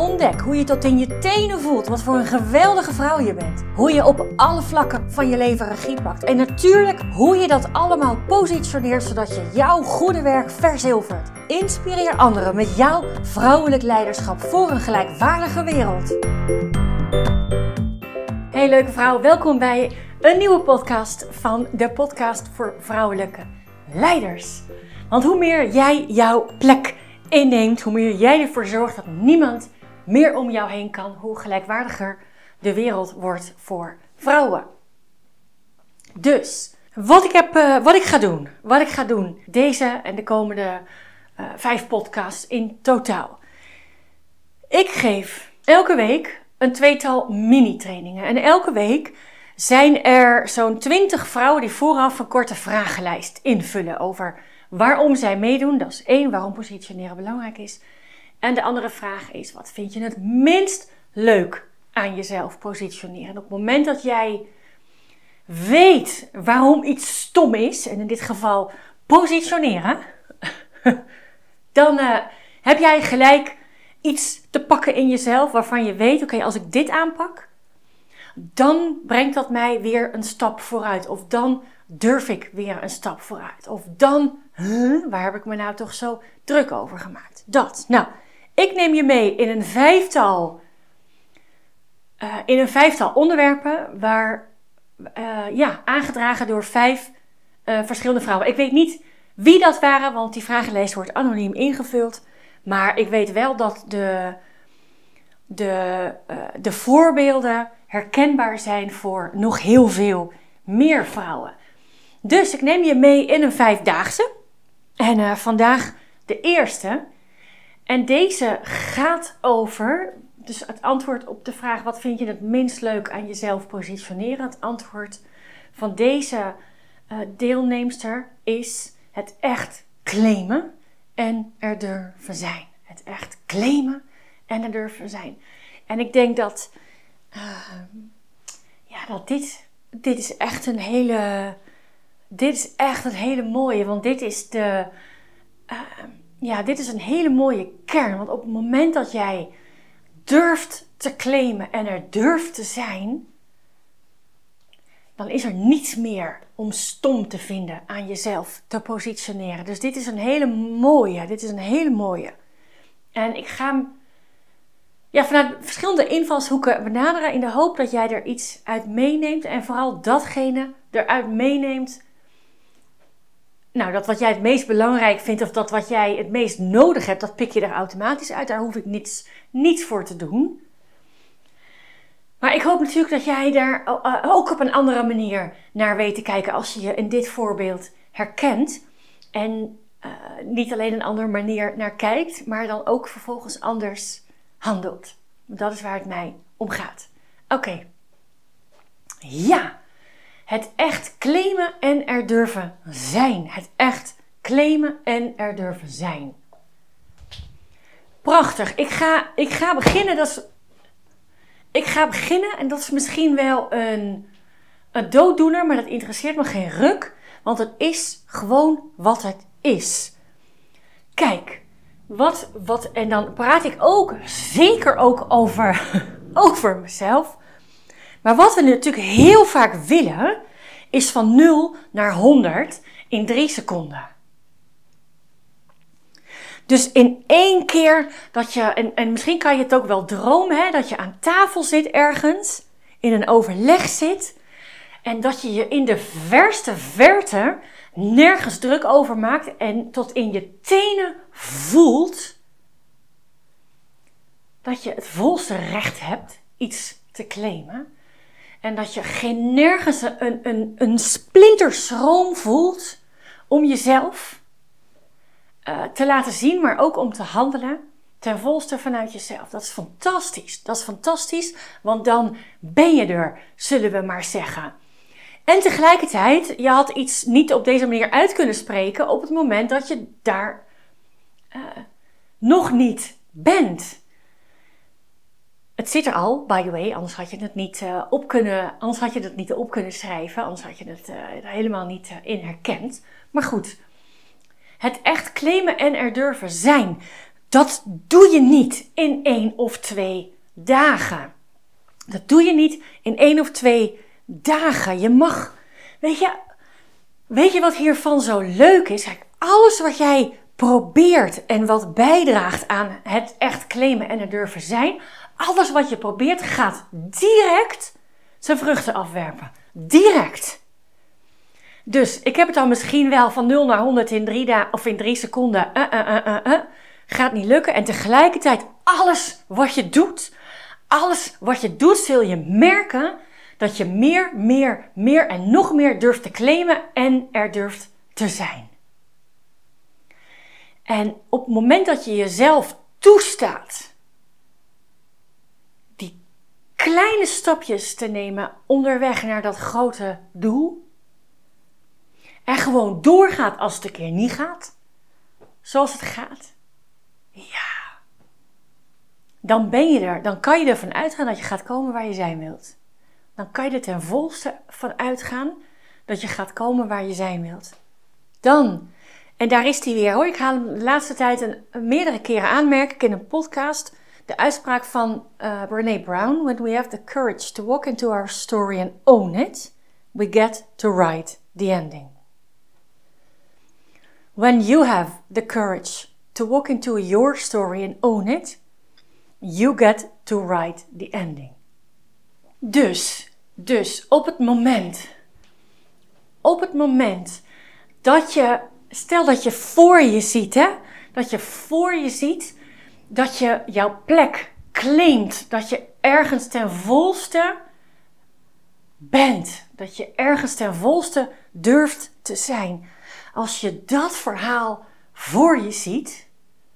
Ontdek hoe je tot in je tenen voelt wat voor een geweldige vrouw je bent. Hoe je op alle vlakken van je leven regie pakt. En natuurlijk hoe je dat allemaal positioneert zodat je jouw goede werk verzilvert. Inspireer anderen met jouw vrouwelijk leiderschap voor een gelijkwaardige wereld. Hey leuke vrouw, welkom bij een nieuwe podcast van de podcast voor vrouwelijke leiders. Want hoe meer jij jouw plek inneemt, hoe meer jij ervoor zorgt dat niemand meer om jou heen kan, hoe gelijkwaardiger de wereld wordt voor vrouwen. Dus, wat ik, heb, uh, wat ik ga doen, wat ik ga doen, deze en de komende uh, vijf podcasts in totaal. Ik geef elke week een tweetal mini-trainingen. En elke week zijn er zo'n twintig vrouwen die vooraf een korte vragenlijst invullen over waarom zij meedoen. Dat is één, waarom positioneren belangrijk is. En de andere vraag is: wat vind je het minst leuk aan jezelf positioneren? En op het moment dat jij weet waarom iets stom is, en in dit geval positioneren, dan uh, heb jij gelijk iets te pakken in jezelf waarvan je weet: oké, als ik dit aanpak, dan brengt dat mij weer een stap vooruit. Of dan durf ik weer een stap vooruit. Of dan, waar heb ik me nou toch zo druk over gemaakt? Dat. Nou, ik neem je mee in een vijftal, uh, in een vijftal onderwerpen waar, uh, ja, aangedragen door vijf uh, verschillende vrouwen. Ik weet niet wie dat waren, want die vragenlijst wordt anoniem ingevuld. Maar ik weet wel dat de, de, de voorbeelden herkenbaar zijn voor nog heel veel meer vrouwen. Dus ik neem je mee in een vijfdaagse. En vandaag de eerste. En deze gaat over, dus het antwoord op de vraag wat vind je het minst leuk aan jezelf positioneren. Het antwoord van deze uh, deelnemster is het echt claimen en er durven zijn. Het echt claimen en er durven zijn. En ik denk dat, uh, ja, dat dit, dit is echt een hele, dit is echt een hele mooie, want dit is de, uh, ja, dit is een hele mooie kern. Want op het moment dat jij durft te claimen en er durft te zijn, dan is er niets meer om stom te vinden aan jezelf te positioneren. Dus dit is een hele mooie. Dit is een hele mooie. En ik ga hem ja, vanuit verschillende invalshoeken benaderen in de hoop dat jij er iets uit meeneemt. En vooral datgene eruit meeneemt nou, dat wat jij het meest belangrijk vindt of dat wat jij het meest nodig hebt, dat pik je er automatisch uit. Daar hoef ik niets, niets voor te doen. Maar ik hoop natuurlijk dat jij daar ook op een andere manier naar weet te kijken als je je in dit voorbeeld herkent. En uh, niet alleen een andere manier naar kijkt, maar dan ook vervolgens anders handelt. Dat is waar het mij om gaat. Oké. Ja. Het echt claimen en er durven zijn. Het echt claimen en er durven zijn. Prachtig. Ik ga, ik ga beginnen. Dat is, ik ga beginnen en dat is misschien wel een, een dooddoener, maar dat interesseert me geen ruk. Want het is gewoon wat het is. Kijk, wat, wat, en dan praat ik ook zeker ook over, over mezelf. Maar wat we natuurlijk heel vaak willen, is van 0 naar 100 in 3 seconden. Dus in één keer dat je, en, en misschien kan je het ook wel dromen, hè, dat je aan tafel zit ergens, in een overleg zit, en dat je je in de verste verte nergens druk over maakt en tot in je tenen voelt dat je het volste recht hebt iets te claimen. En dat je geen nergens een, een, een splinterschroom voelt om jezelf uh, te laten zien, maar ook om te handelen ten volste vanuit jezelf. Dat is fantastisch. Dat is fantastisch, want dan ben je er, zullen we maar zeggen. En tegelijkertijd, je had iets niet op deze manier uit kunnen spreken op het moment dat je daar uh, nog niet bent. Het zit er al, by the way, anders had je het niet uh, op kunnen, anders had je het niet op kunnen schrijven, anders had je het uh, helemaal niet in herkend. Maar goed, het echt claimen en er durven zijn, dat doe je niet in één of twee dagen. Dat doe je niet in één of twee dagen. Je mag, weet je, weet je wat hiervan zo leuk is? Alles wat jij probeert en wat bijdraagt aan het echt claimen en het durven zijn, alles wat je probeert gaat direct zijn vruchten afwerpen. Direct. Dus ik heb het al misschien wel van 0 naar 100 in 3 dagen of in 3 seconden. Uh, uh, uh, gaat niet lukken. En tegelijkertijd alles wat je doet, alles wat je doet, zul je merken dat je meer, meer, meer en nog meer durft te claimen en er durft te zijn. En op het moment dat je jezelf toestaat kleine stapjes te nemen onderweg naar dat grote doel, en gewoon doorgaat als het een keer niet gaat, zoals het gaat, ja, dan ben je er. Dan kan je ervan uitgaan dat je gaat komen waar je zijn wilt. Dan kan je er ten volste van uitgaan dat je gaat komen waar je zijn wilt. Dan, en daar is die weer hoor. Ik haal hem de laatste tijd een, meerdere keren aanmerken in een podcast. De uitspraak van uh, Brene Brown: When we have the courage to walk into our story and own it, we get to write the ending. When you have the courage to walk into your story and own it, you get to write the ending. Dus, dus op het moment, op het moment dat je, stel dat je voor je ziet, hè, dat je voor je ziet dat je jouw plek claimt, dat je ergens ten volste bent, dat je ergens ten volste durft te zijn. Als je dat verhaal voor je ziet,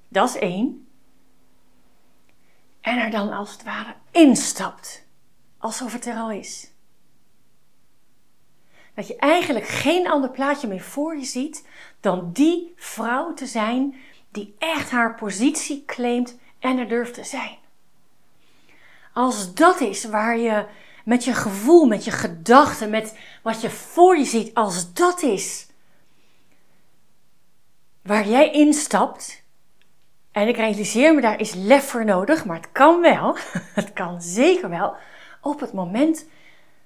dat is één. En er dan als het ware instapt, alsof het er al is. Dat je eigenlijk geen ander plaatje meer voor je ziet dan die vrouw te zijn die echt haar positie claimt en er durft te zijn. Als dat is waar je met je gevoel, met je gedachten, met wat je voor je ziet, als dat is waar jij instapt. En ik realiseer me, daar is lef voor nodig, maar het kan wel. Het kan zeker wel. Op het moment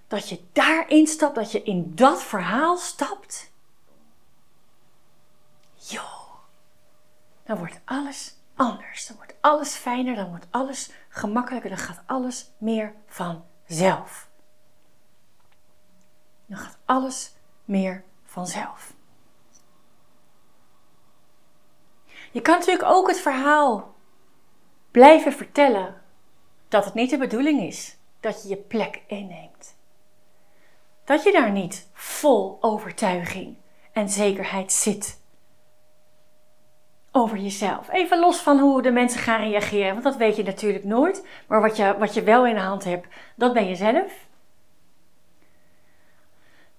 dat je daarin stapt, dat je in dat verhaal stapt. Jo, dan wordt alles anders. Dan wordt alles fijner, dan wordt alles gemakkelijker, dan gaat alles meer vanzelf. Dan gaat alles meer vanzelf. Je kan natuurlijk ook het verhaal blijven vertellen dat het niet de bedoeling is dat je je plek inneemt. Dat je daar niet vol overtuiging en zekerheid zit over jezelf. Even los van hoe de mensen gaan reageren, want dat weet je natuurlijk nooit. Maar wat je, wat je wel in de hand hebt, dat ben je zelf.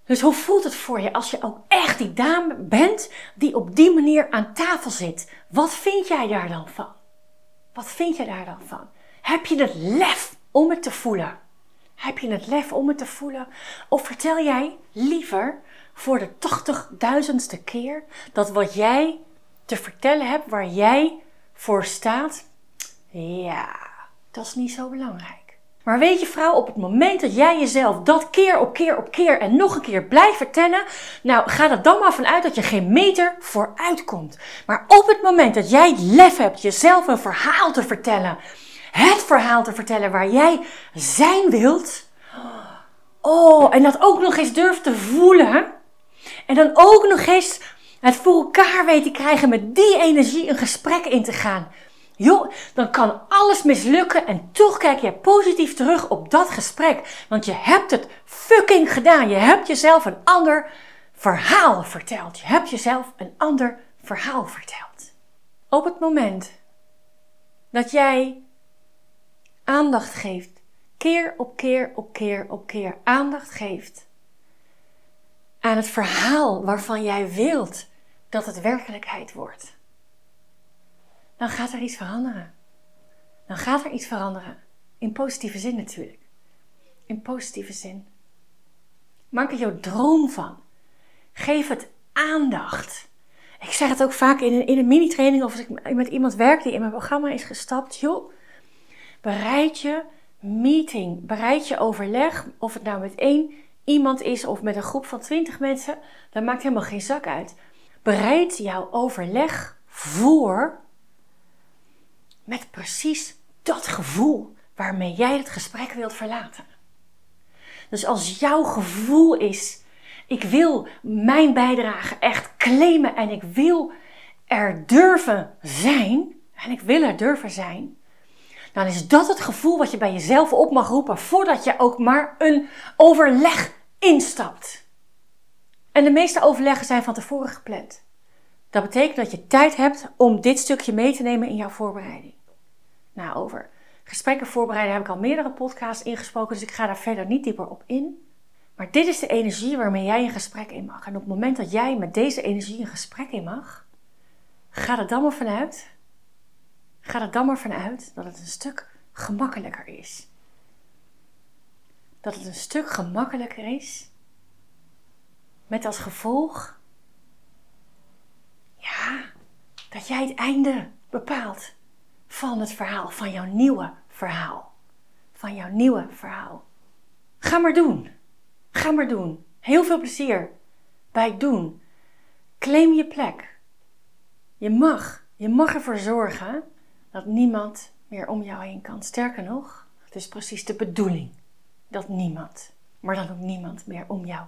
Dus hoe voelt het voor je als je ook echt die dame bent die op die manier aan tafel zit? Wat vind jij daar dan van? Wat vind je daar dan van? Heb je het lef om het te voelen? Heb je het lef om het te voelen? Of vertel jij liever voor de tachtigduizendste keer dat wat jij te vertellen hebt, waar jij voor staat, ja, dat is niet zo belangrijk. Maar weet je vrouw, op het moment dat jij jezelf dat keer op keer op keer en nog een keer blijft vertellen, nou ga er dan maar vanuit dat je geen meter vooruit komt. Maar op het moment dat jij lef hebt jezelf een verhaal te vertellen, het verhaal te vertellen waar jij zijn wilt, oh, en dat ook nog eens durft te voelen, en dan ook nog eens het voor elkaar weet te krijgen met die energie een gesprek in te gaan. Joh, dan kan alles mislukken en toch kijk je positief terug op dat gesprek. Want je hebt het fucking gedaan. Je hebt jezelf een ander verhaal verteld. Je hebt jezelf een ander verhaal verteld. Op het moment dat jij aandacht geeft, keer op keer op keer op keer aandacht geeft aan het verhaal waarvan jij wilt dat het werkelijkheid wordt, dan gaat er iets veranderen. Dan gaat er iets veranderen. In positieve zin natuurlijk. In positieve zin. Maak er jouw droom van. Geef het aandacht. Ik zeg het ook vaak in een, in een mini-training of als ik met iemand werk die in mijn programma is gestapt. Joh, bereid je meeting, bereid je overleg, of het nou met één iemand is of met een groep van twintig mensen, dat maakt helemaal geen zak uit. Bereid jouw overleg voor met precies dat gevoel waarmee jij het gesprek wilt verlaten. Dus als jouw gevoel is, ik wil mijn bijdrage echt claimen en ik wil er durven zijn, en ik wil er durven zijn, dan is dat het gevoel wat je bij jezelf op mag roepen voordat je ook maar een overleg instapt. En de meeste overleggen zijn van tevoren gepland. Dat betekent dat je tijd hebt om dit stukje mee te nemen in jouw voorbereiding. Nou, over gesprekken voorbereiden heb ik al meerdere podcasts ingesproken, dus ik ga daar verder niet dieper op in. Maar dit is de energie waarmee jij een gesprek in mag. En op het moment dat jij met deze energie een gesprek in mag, ga er dan maar vanuit, ga er dan maar vanuit dat het een stuk gemakkelijker is. Dat het een stuk gemakkelijker is, met als gevolg, ja, dat jij het einde bepaalt van het verhaal, van jouw nieuwe verhaal. Van jouw nieuwe verhaal. Ga maar doen. Ga maar doen. Heel veel plezier bij het doen. Claim je plek. Je mag, je mag ervoor zorgen dat niemand meer om jou heen kan. Sterker nog, het is precies de bedoeling dat niemand, maar dan ook niemand meer om jou